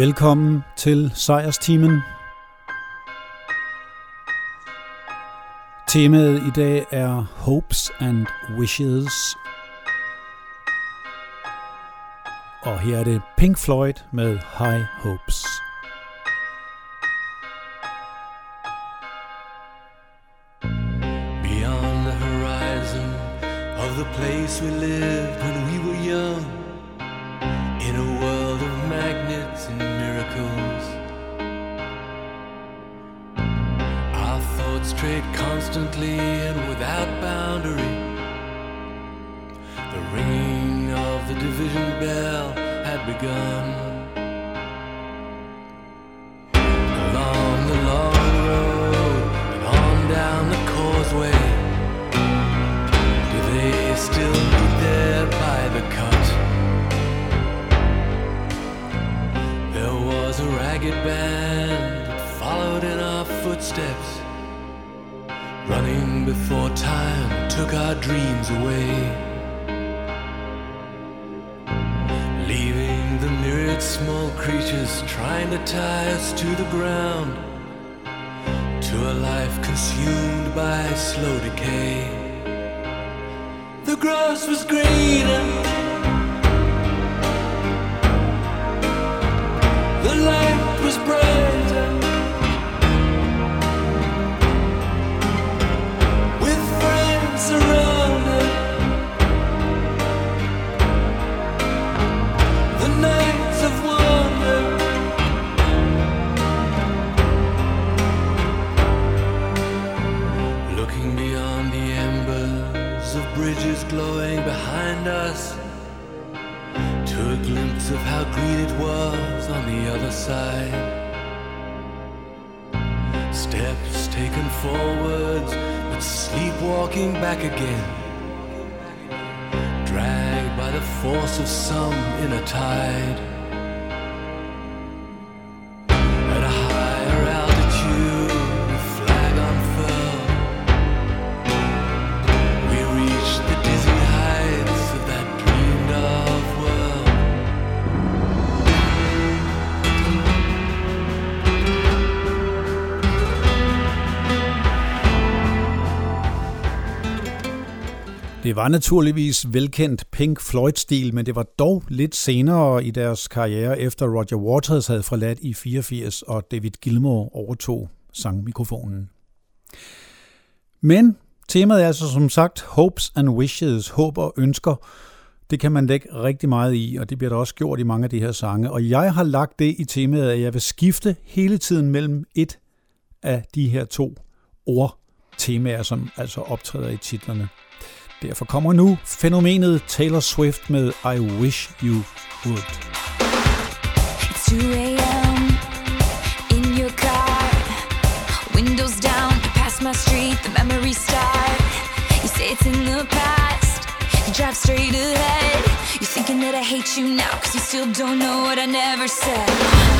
Velkommen til Sejrstimen. Temaet i dag er Hopes and Wishes. Og her er det Pink Floyd med High Hopes. Beyond the horizon of the place we live glowing behind us to a glimpse of how green it was on the other side. Steps taken forwards, but sleepwalking back again dragged by the force of some inner tide. Var naturligvis velkendt Pink Floyd-stil, men det var dog lidt senere i deres karriere, efter Roger Waters havde forladt i 84, og David Gilmour overtog sangmikrofonen. Men temaet er altså som sagt hopes and wishes, håb og ønsker. Det kan man lægge rigtig meget i, og det bliver der også gjort i mange af de her sange. Og jeg har lagt det i temaet, at jeg vil skifte hele tiden mellem et af de her to ord temaer, som altså optræder i titlerne. Derfor kommer nu fænomenet Taylor Swift med I Wish You Would. It's 2 a.m. in your car, windows down, you pass my street, the memories start. You say it's in the past, you drive straight ahead. You're thinking that I hate you now, cause you still don't know what I never said.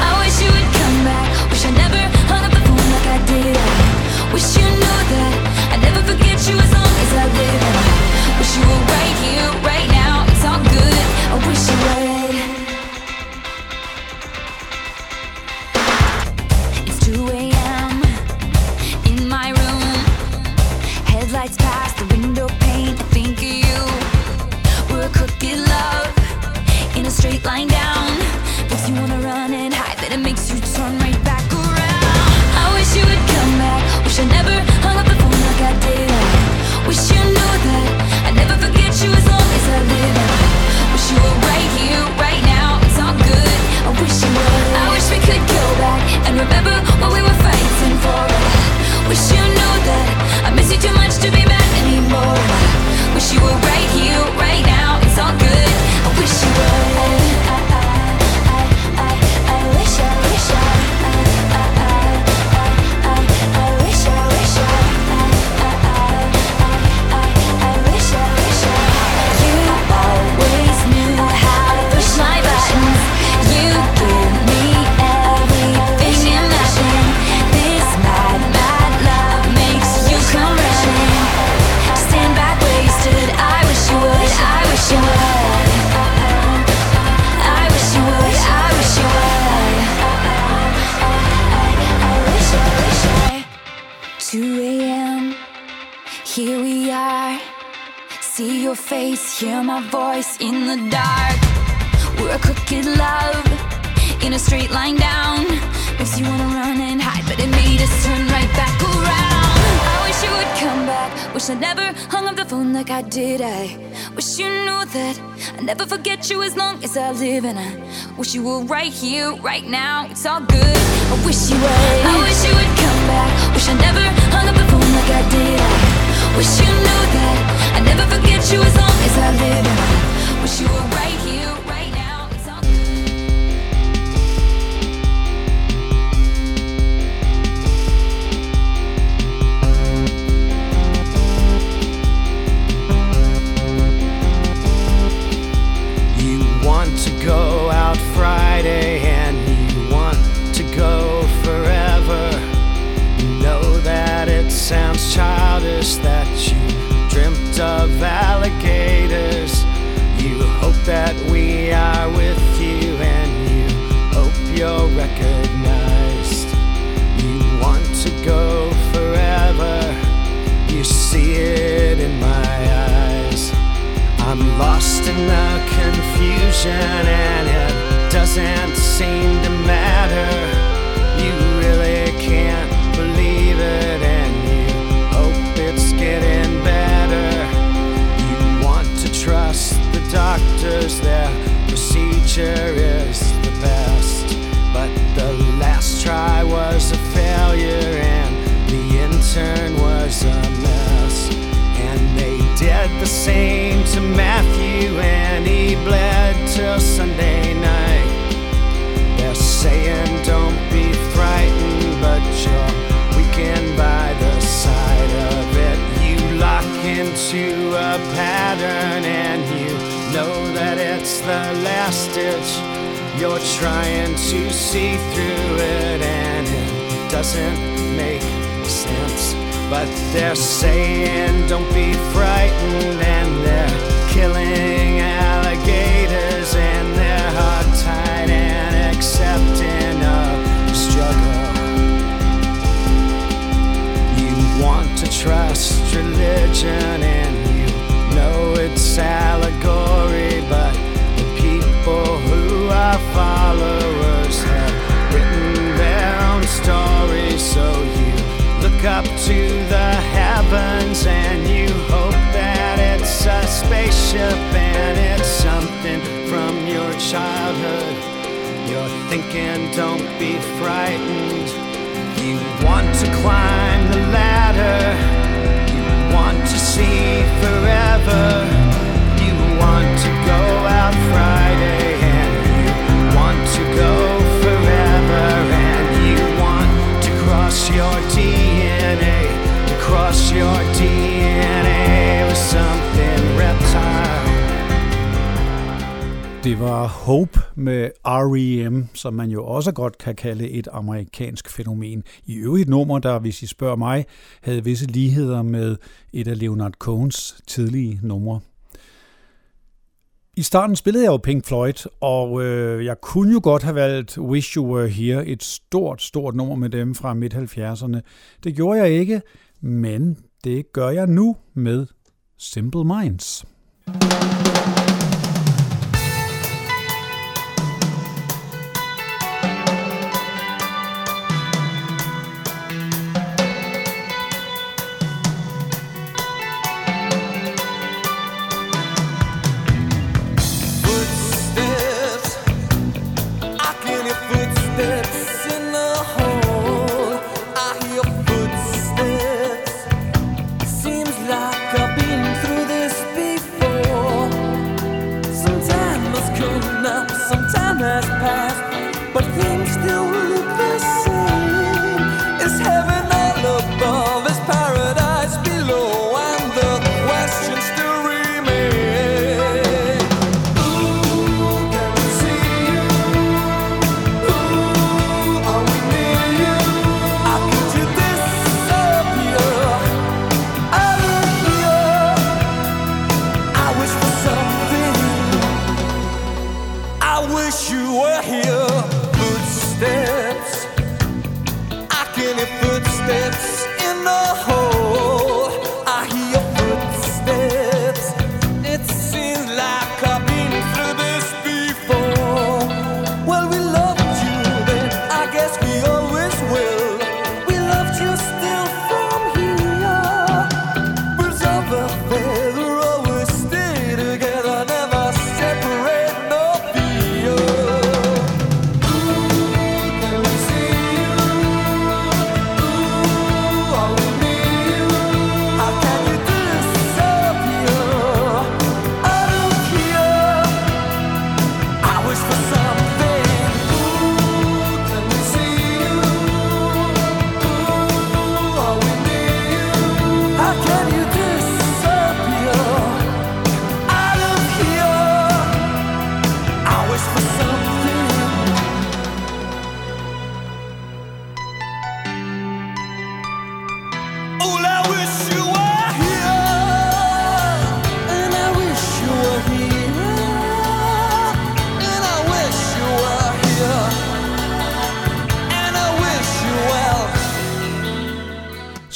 I wish you would come back, wish I never hung up the phone like I did. I wish you knew that I'd never forget you you were Wish you were right here, right now, it's all good. I wish you were. and don't be frightened. You want to climb the ladder, you want to see forever, you want to go out Friday, and you want to go forever, and you want to cross your DNA, to cross your DNA. Det var Hope med R.E.M., som man jo også godt kan kalde et amerikansk fænomen. I øvrigt nummer, der, hvis I spørger mig, havde visse ligheder med et af Leonard Cohns tidlige numre. I starten spillede jeg jo Pink Floyd, og øh, jeg kunne jo godt have valgt Wish You Were Here, et stort, stort nummer med dem fra midt-70'erne. Det gjorde jeg ikke, men det gør jeg nu med Simple Minds. thank you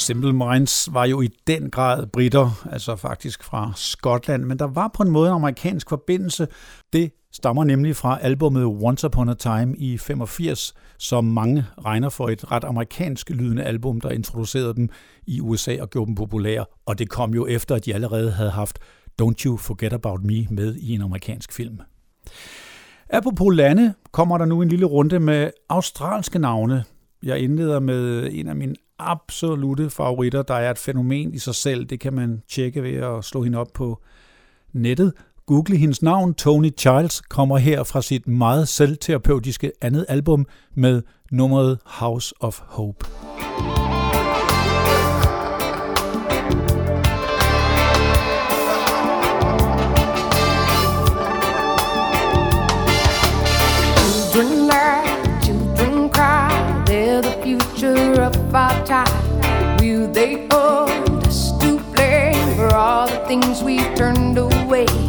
Simple Minds var jo i den grad britter, altså faktisk fra Skotland, men der var på en måde en amerikansk forbindelse. Det stammer nemlig fra albumet Once Upon a Time i 85, som mange regner for et ret amerikansk lydende album, der introducerede dem i USA og gjorde dem populære, og det kom jo efter, at de allerede havde haft Don't You Forget About Me med i en amerikansk film. Apropos lande, kommer der nu en lille runde med australske navne. Jeg indleder med en af mine absolute favoritter, der er et fænomen i sig selv. Det kan man tjekke ved at slå hende op på nettet. Google hendes navn, Tony Childs, kommer her fra sit meget selvterapeutiske andet album med nummeret House of Hope. Our time. Will they hold us to blame for all the things we've turned away?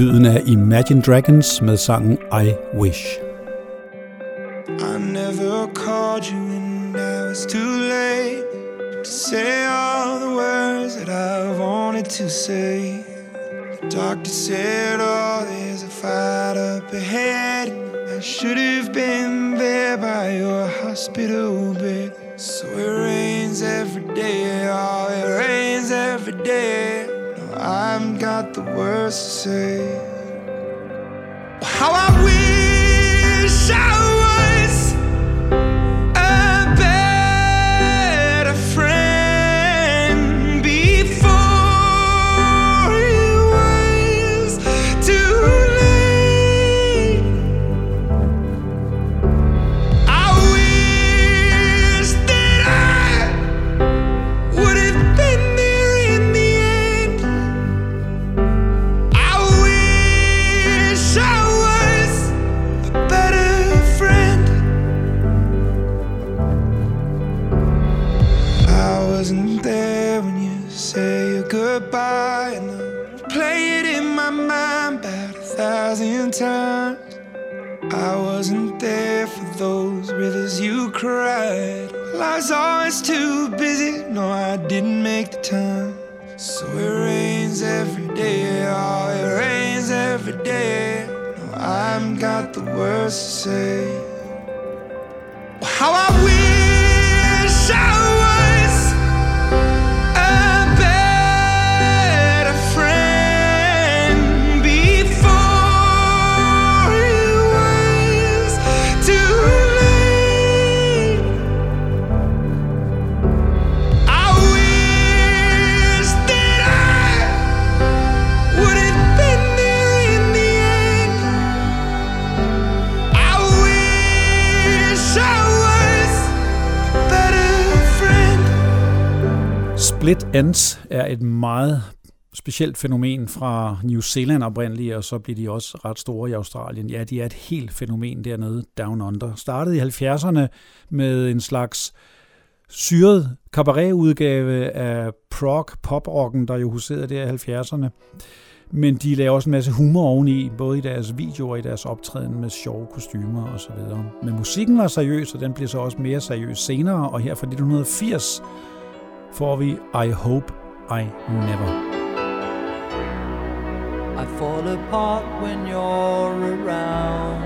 Lyden af Imagine Dragons med sangen I Wish. I never called you when I was too late to say all the words that I wanted to say. The doctor said, Oh, there's a fight up ahead. I should have been there by your hospital bed. So it rains every day, oh, it rains every day. I've got the words to say. How I wish I goodbye, and play it in my mind about a thousand times. I wasn't there for those rivers you cried. Was always too busy. No, I didn't make the time. So it rains every day, oh, it rains every day. No, I haven't got the words to say. How I wish Split Ends er et meget specielt fænomen fra New Zealand oprindeligt, og så bliver de også ret store i Australien. Ja, de er et helt fænomen dernede, Down Under. Startede i 70'erne med en slags syret kabaretudgave af prog pop der jo huserede der i 70'erne. Men de laver også en masse humor oveni, både i deres videoer og i deres optræden med sjove kostymer osv. Men musikken var seriøs, og den blev så også mere seriøs senere, og her fra 1980 får vi I Hope I Never. I fall apart when you're around.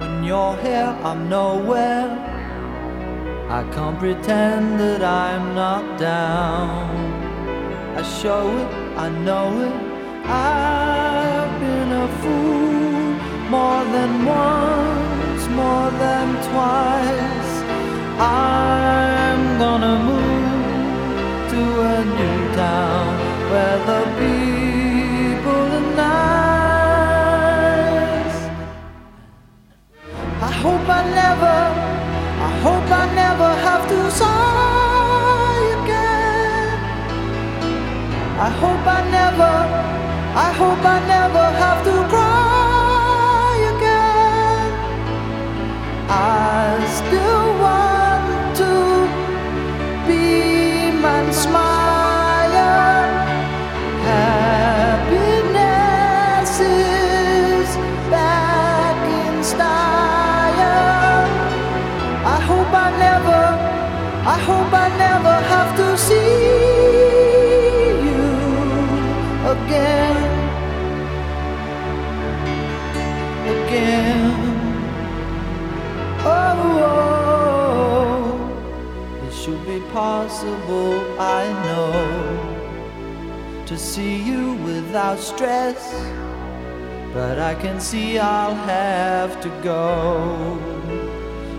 When you're here, I'm nowhere. I can't pretend that I'm not down. I show it, I know it. I've been a fool more than once, more than twice. I'm gonna move a new town where the people are nice. I hope I never, I hope I never have to sigh again. I hope I never, I hope I never have to I hope I never have to see you again. Again. Oh, oh, it should be possible, I know, to see you without stress. But I can see I'll have to go.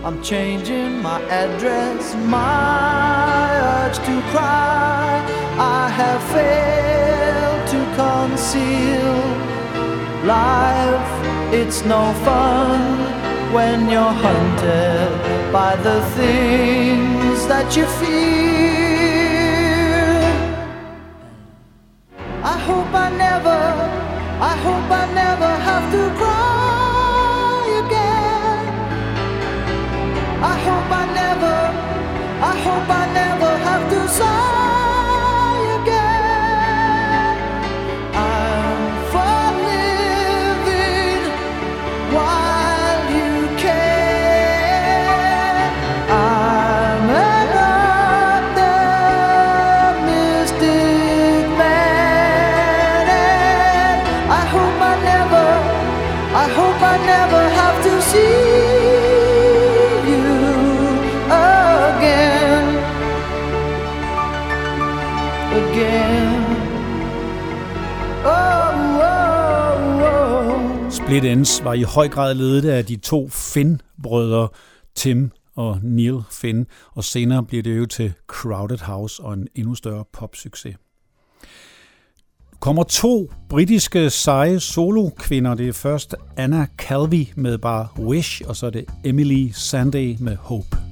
I'm changing my address, my urge to cry. I have failed to conceal life. It's no fun when you're hunted by the things that you fear. Ends var i høj grad ledet af de to Finn-brødre, Tim og Neil Finn, og senere blev det jo til Crowded House og en endnu større popsucces. Kommer to britiske seje solo-kvinder. Det er først Anna Calvi med bare Wish, og så er det Emily Sandé med Hope.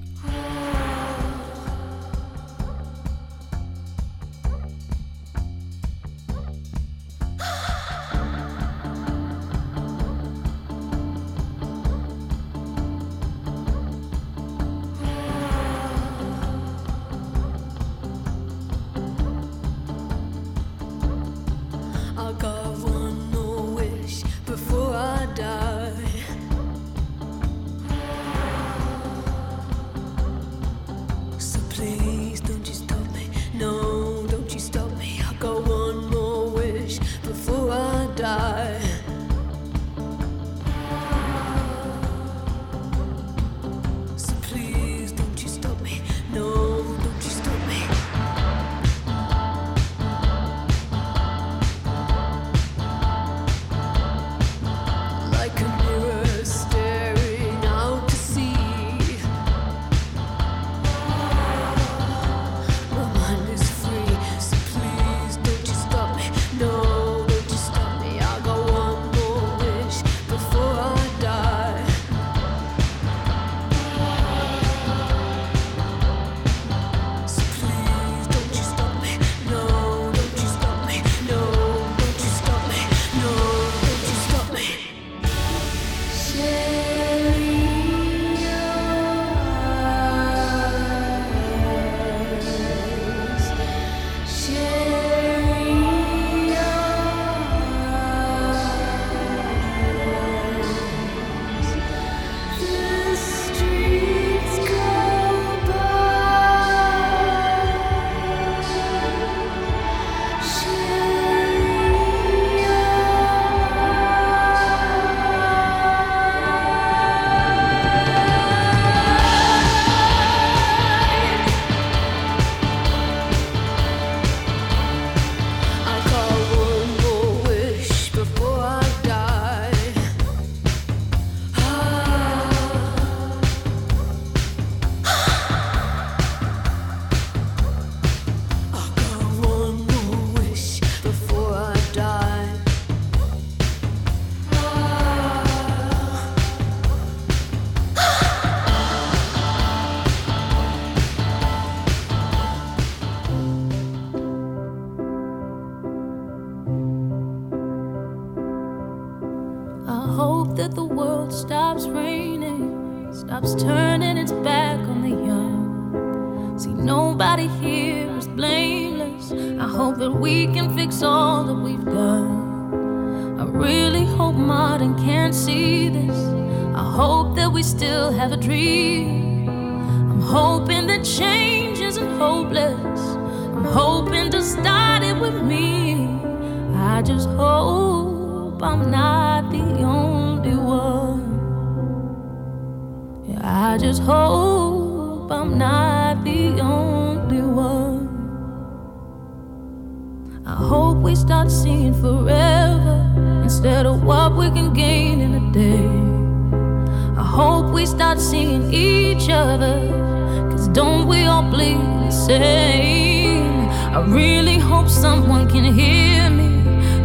same. I really hope someone can hear me.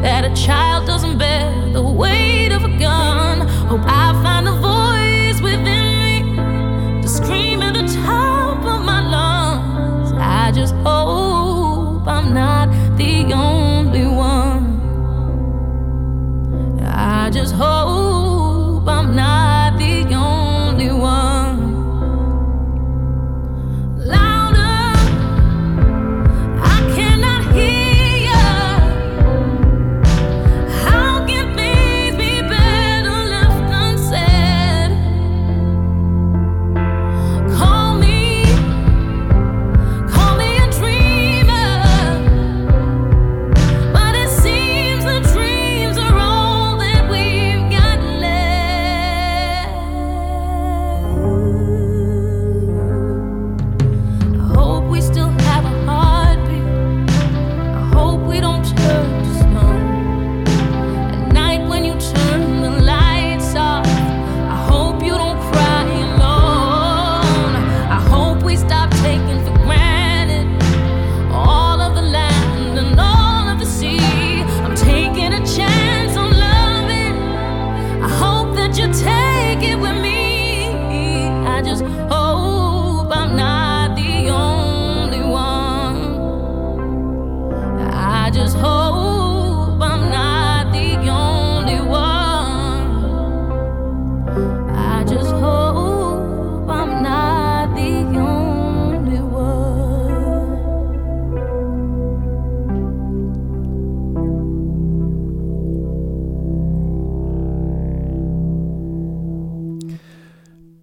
That a child doesn't bear the weight of a gun. Hope I find a voice within me to scream at the top of my lungs. I just hope I'm not the only one. I just hope.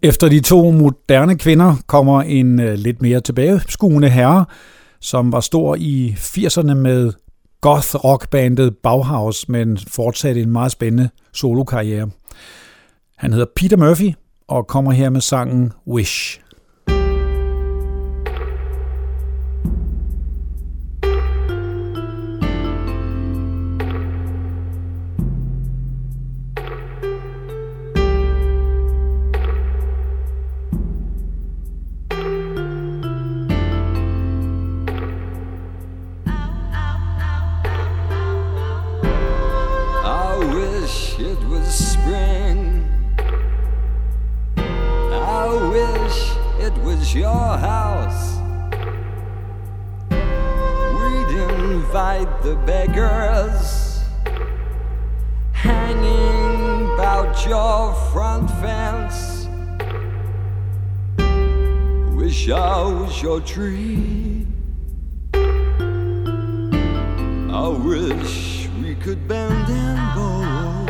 Efter de to moderne kvinder kommer en øh, lidt mere tilbageskuende herre, som var stor i 80'erne med goth rock bandet Bauhaus, men fortsatte en meget spændende solokarriere. Han hedder Peter Murphy og kommer her med sangen Wish. your front fence. Wish I was your tree. I wish we could bend and bow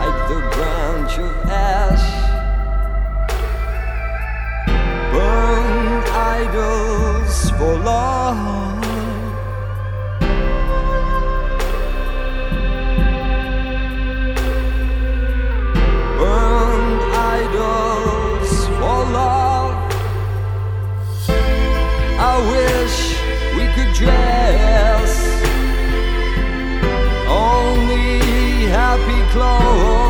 like the branch of ash. Burn idols for love. dress, only happy clothes.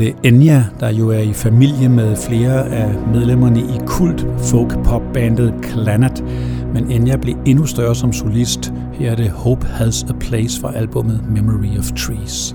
det Enya, der jo er i familie med flere af medlemmerne i kult folk pop bandet Clannad. Men Enya blev endnu større som solist. Her er det Hope Has a Place for albumet Memory of Trees.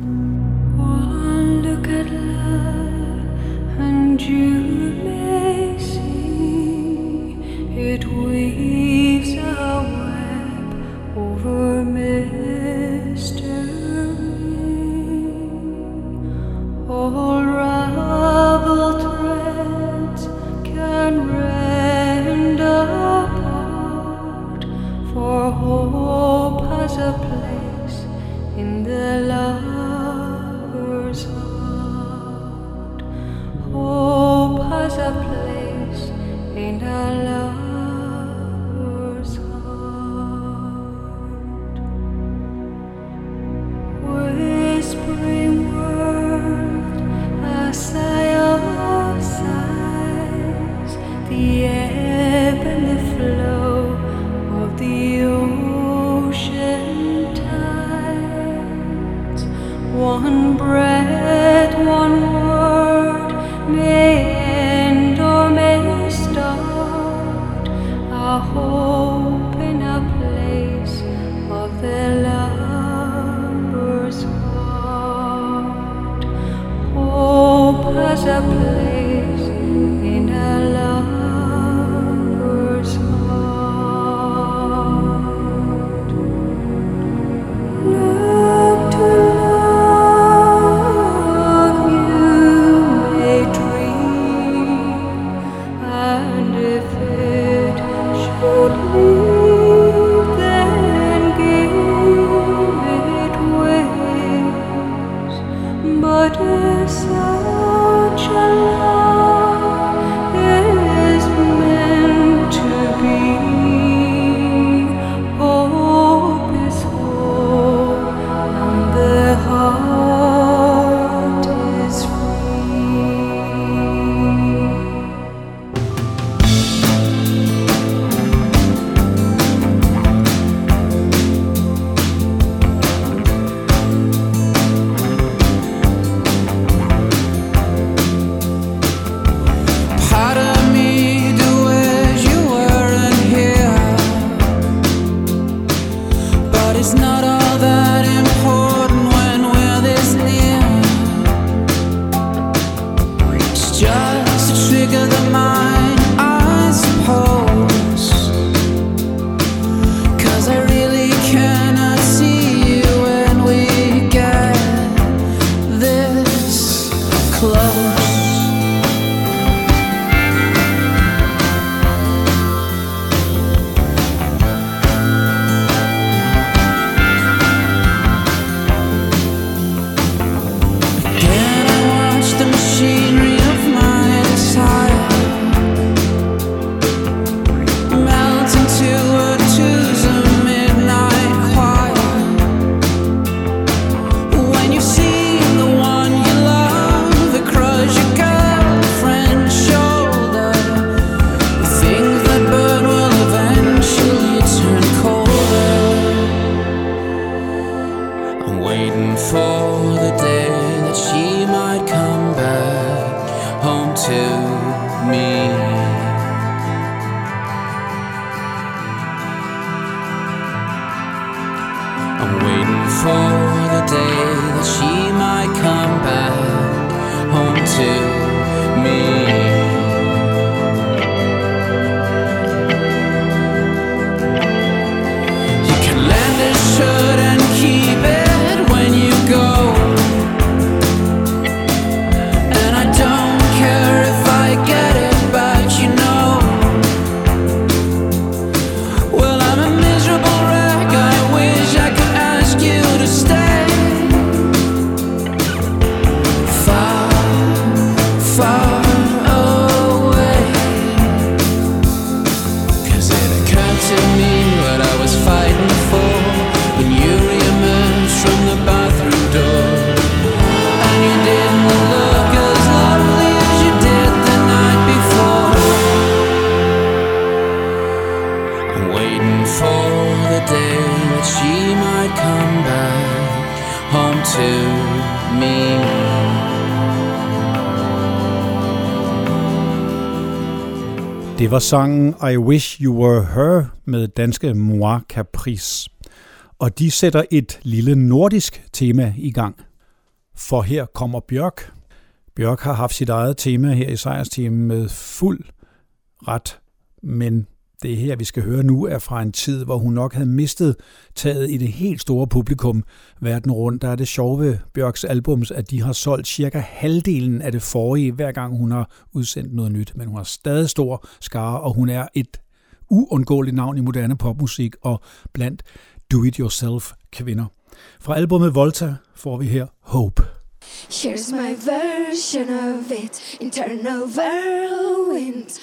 Var sangen I Wish You Were Her med danske Moi Caprice. Og de sætter et lille nordisk tema i gang. For her kommer Bjørk. Bjørk har haft sit eget tema her i sejrsteamet med fuld ret, men det her, vi skal høre nu, er fra en tid, hvor hun nok havde mistet taget i det helt store publikum verden rundt. Der er det sjove ved Bjørks albums, at de har solgt cirka halvdelen af det forrige, hver gang hun har udsendt noget nyt. Men hun har stadig stor skare, og hun er et uundgåeligt navn i moderne popmusik og blandt do-it-yourself kvinder. Fra albumet Volta får vi her Hope. Here's my version of it, internal whirlwind.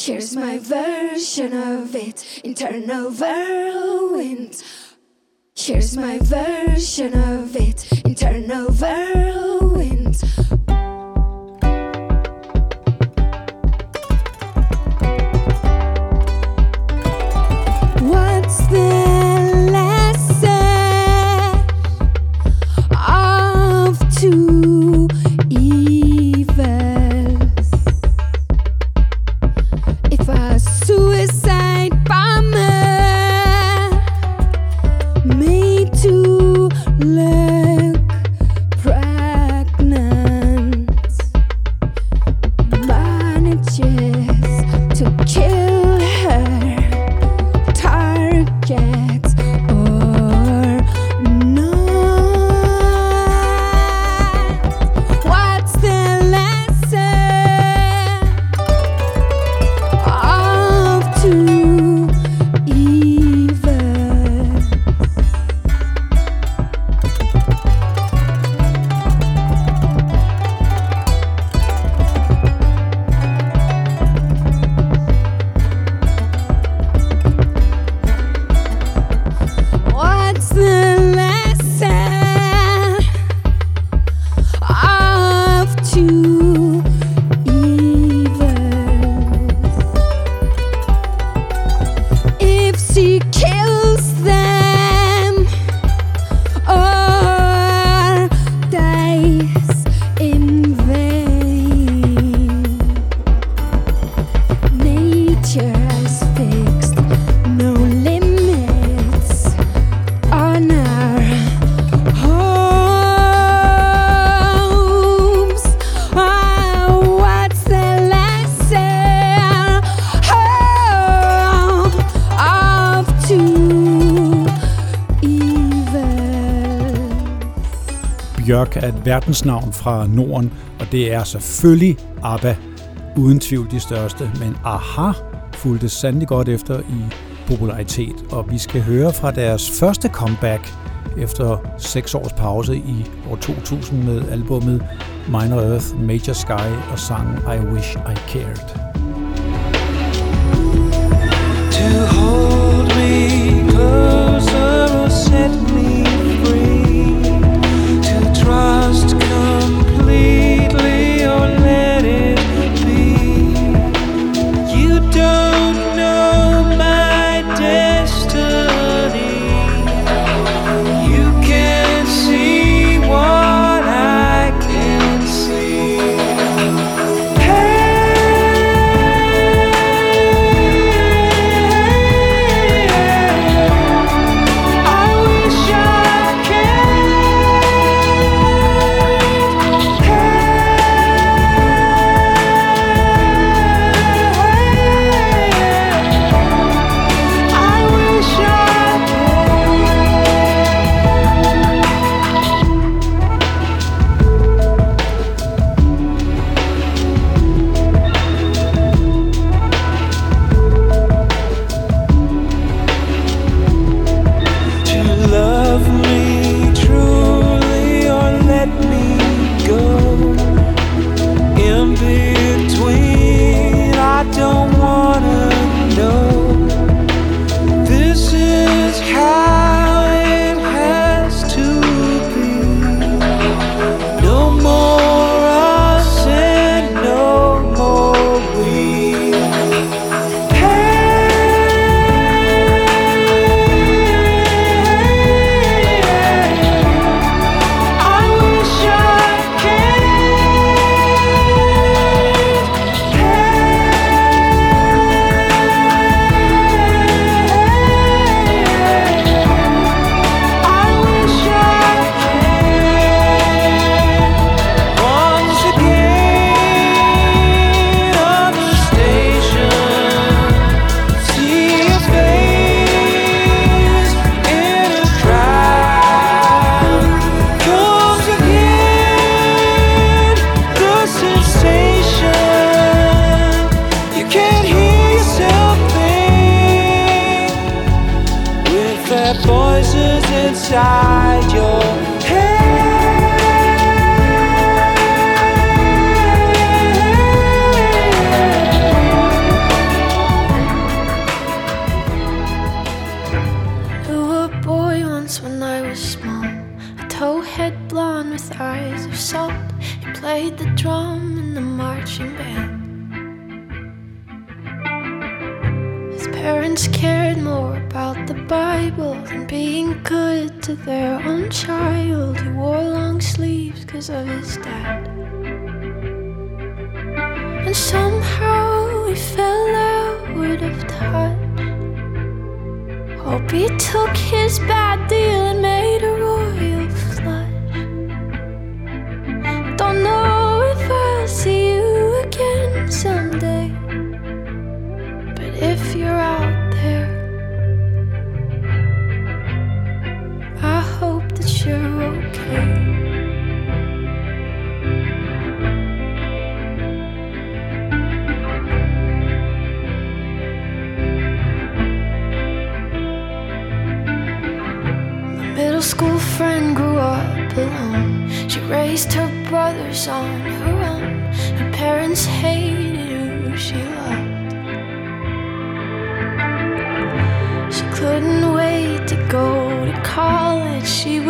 Here's my version of it, internal whirlwind. Here's my version of it, internal whirlwind. Et verdensnavn fra Norden, og det er selvfølgelig ABBA. Uden tvivl de største, men AHA fulgte sandelig godt efter i popularitet, og vi skal høre fra deres første comeback efter seks års pause i år 2000 med albummet Minor Earth, Major Sky og sangen I Wish I Cared. To hold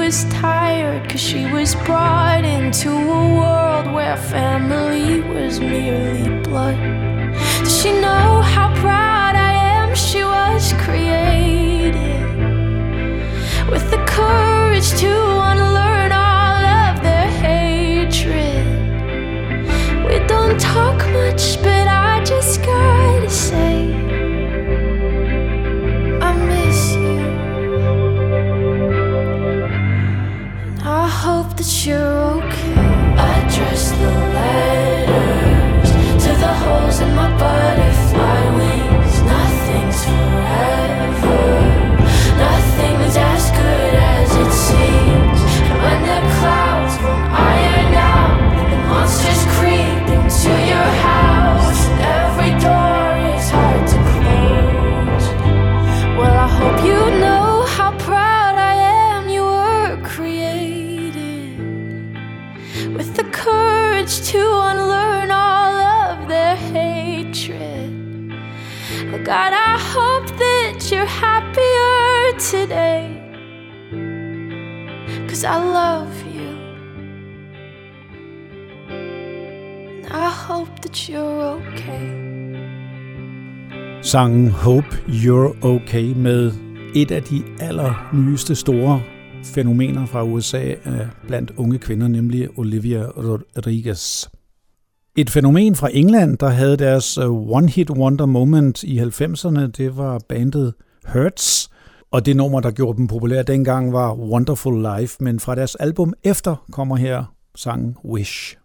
was tired because she was brought into a world where family was merely blood. Does she know how proud I am? She was created with the courage to unlearn all of their hatred. We don't talk much, but I just gotta say, holes I love you. And I hope that you're okay. Sangen Hope You're Okay med et af de allernyeste store fænomener fra USA blandt unge kvinder, nemlig Olivia Rodriguez. Et fænomen fra England, der havde deres øh, one-hit wonder moment i 90'erne, det var bandet Hurts, og det nummer, der gjorde dem populære dengang, var Wonderful Life, men fra deres album efter kommer her sangen Wish.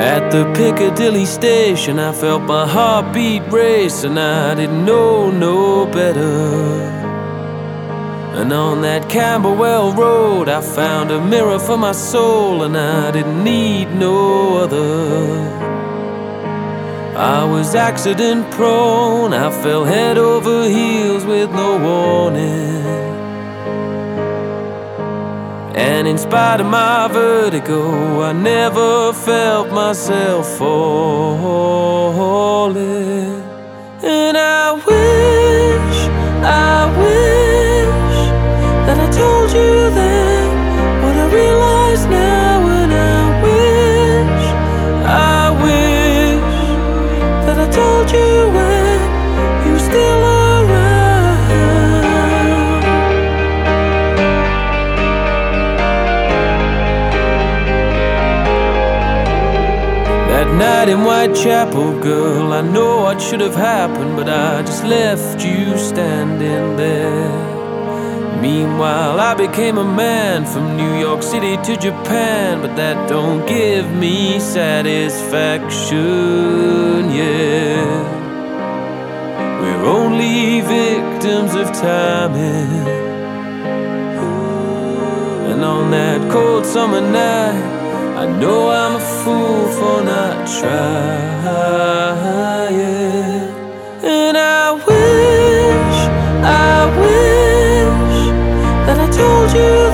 At the Piccadilly station, I felt my heartbeat race, and I didn't know no better. And on that Camberwell Road, I found a mirror for my soul, and I didn't need no other. I was accident prone, I fell head over heels with no warning. And in spite of my vertigo, I never felt myself falling. And I wish, I wish night in Whitechapel, girl, I know what should have happened, but I just left you standing there. Meanwhile, I became a man from New York City to Japan, but that don't give me satisfaction, yeah. We're only victims of timing. And on that cold summer night, I know I'm a fool for not trying. And I wish, I wish that I told you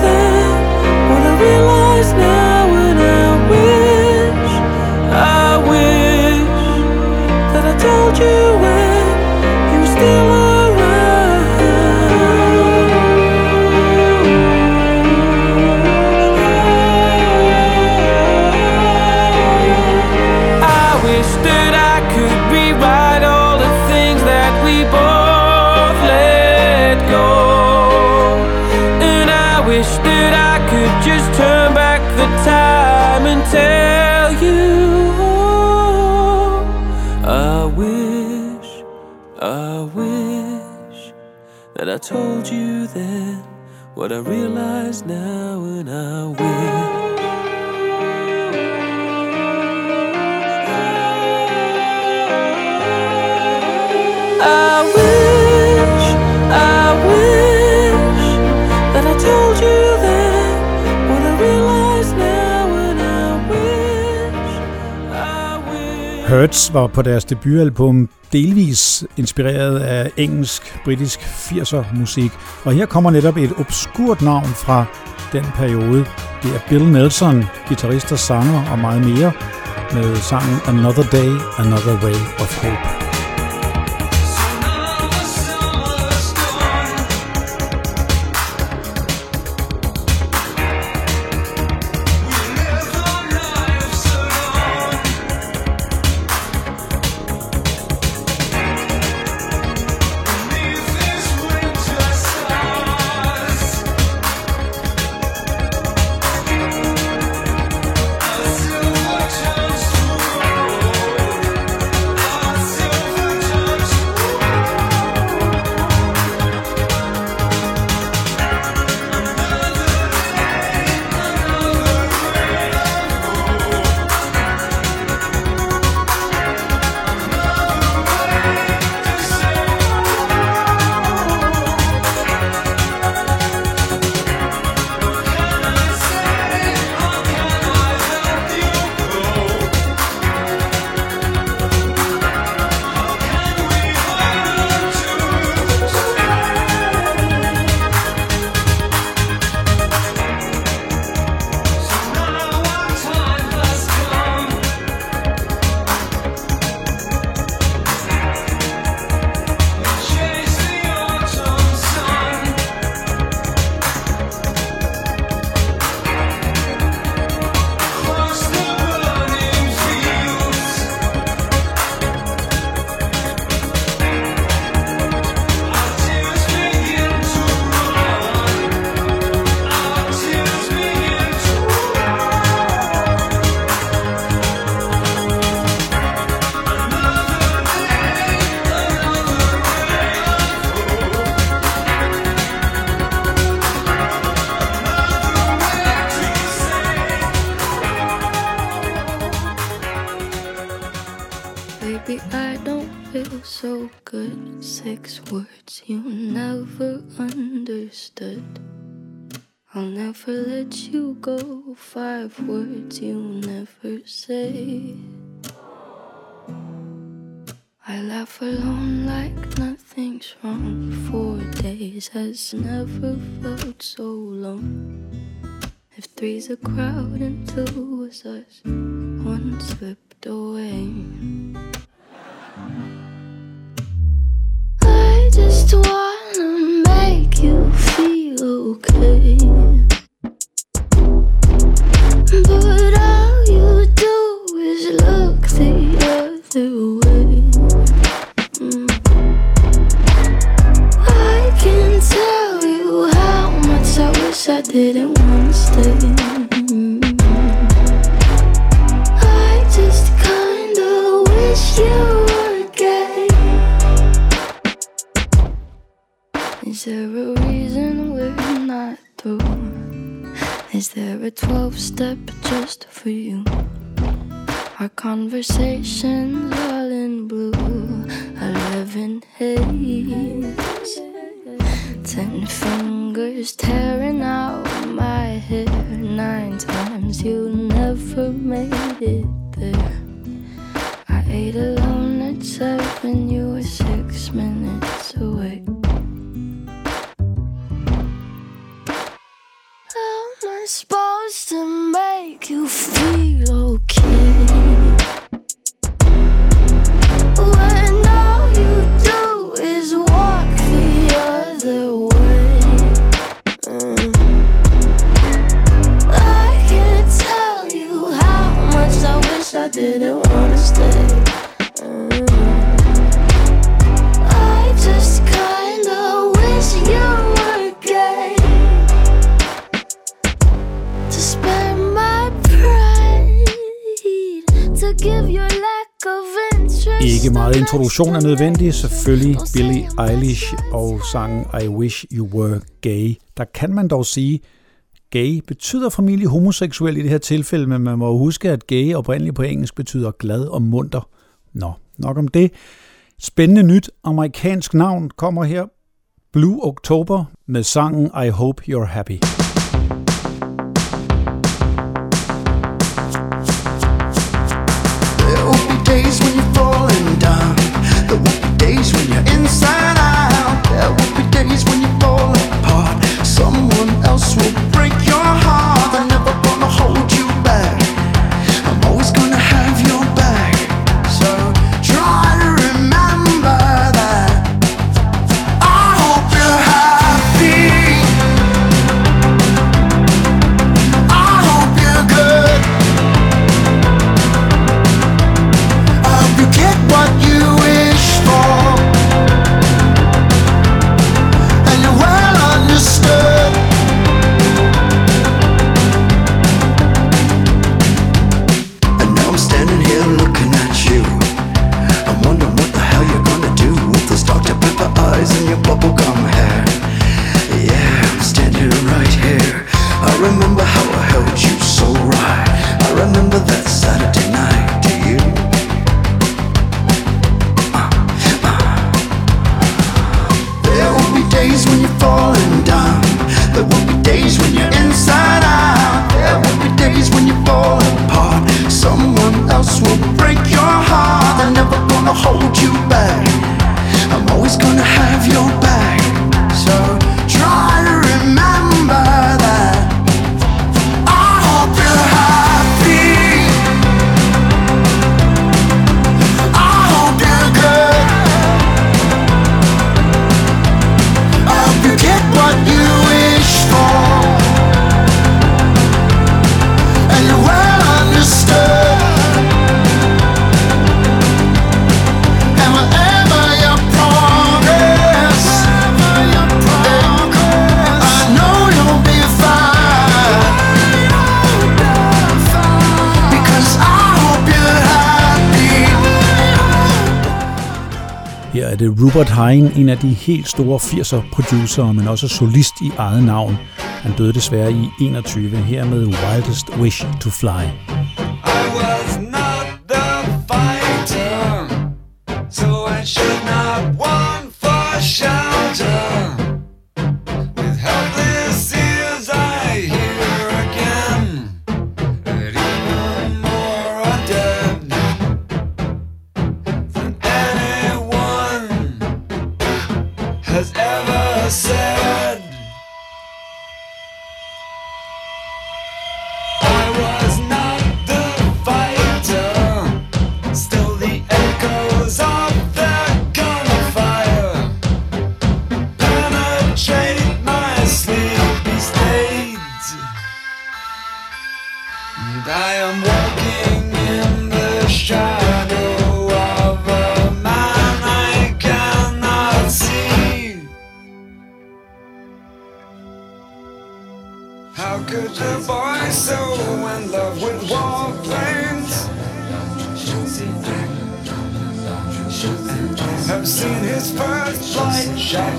wish. Var på deres debutalbum delvis inspireret af engelsk-britisk 80'er musik, og her kommer netop et obskurt navn fra den periode. Det er Bill Nelson, guitarist og sanger og meget mere, med sangen Another Day, Another Way of Hope. Has never felt so long. If three's a crowd and two was us, one slipped away. I just wanna make you feel okay. But I didn't wanna stay. I just kinda wish you were gay. Is there a reason we're not through? Is there a 12 step just for you? Our conversations all in blue, 11 haze. Ten fingers tearing out my hair. Nine times you never made it there. I ate alone at seven, you were six minutes away. How am I supposed to make you feel introduktion er nødvendig, selvfølgelig Billie Eilish og sangen I Wish You Were Gay. Der kan man dog sige, gay betyder familie homoseksuel i det her tilfælde, men man må huske, at gay oprindeligt på engelsk betyder glad og munter. Nå, nok om det. Spændende nyt amerikansk navn kommer her. Blue October med sangen I Hope You're Happy. Det Rupert Hine, en af de helt store 80'er producer, men også solist i eget navn. Han døde desværre i 21 her med Wildest Wish to Fly. I was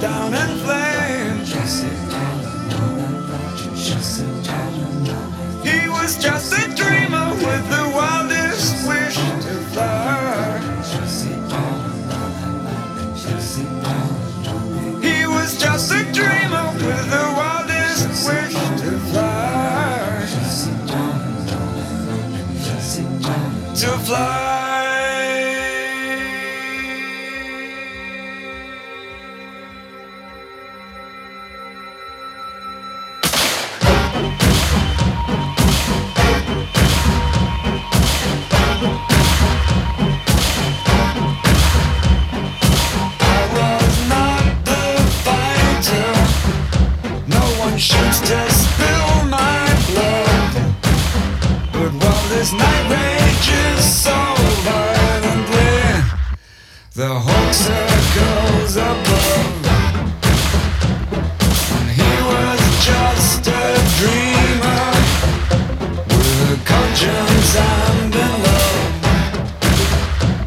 down in flames? He was just a dreamer with the wildest wish to fly. He was just a dreamer with the wildest wish to fly. To fly. this night rages so violently. The hawk circles above, and he was just a dreamer with a conscience and a love.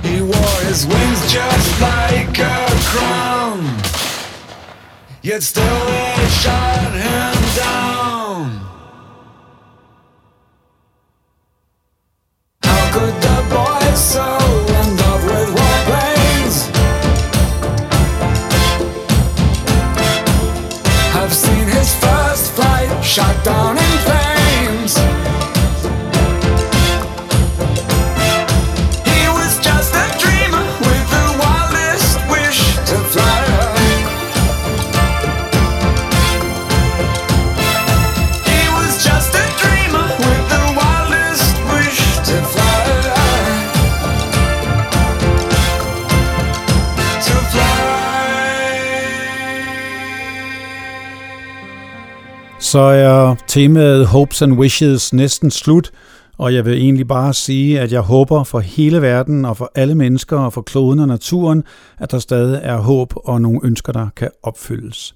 He wore his wings just like a crown, yet still they shot him down. so så er temaet Hopes and Wishes næsten slut, og jeg vil egentlig bare sige, at jeg håber for hele verden og for alle mennesker og for kloden og naturen, at der stadig er håb og nogle ønsker, der kan opfyldes.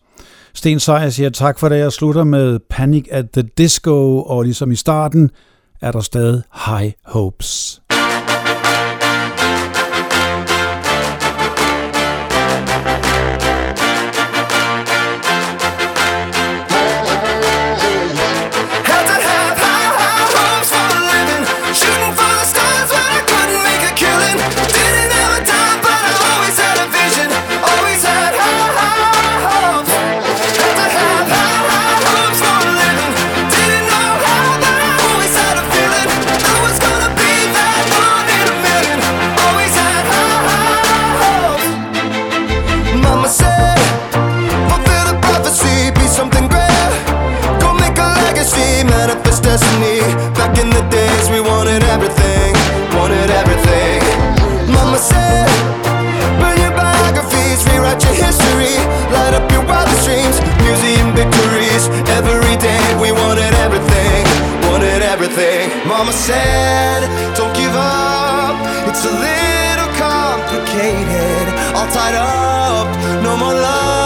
Sten Sejer siger tak for det. Jeg slutter med Panic at the Disco, og ligesom i starten er der stadig High Hopes. mama said, don't give up. It's a little complicated. All tied up, no more love.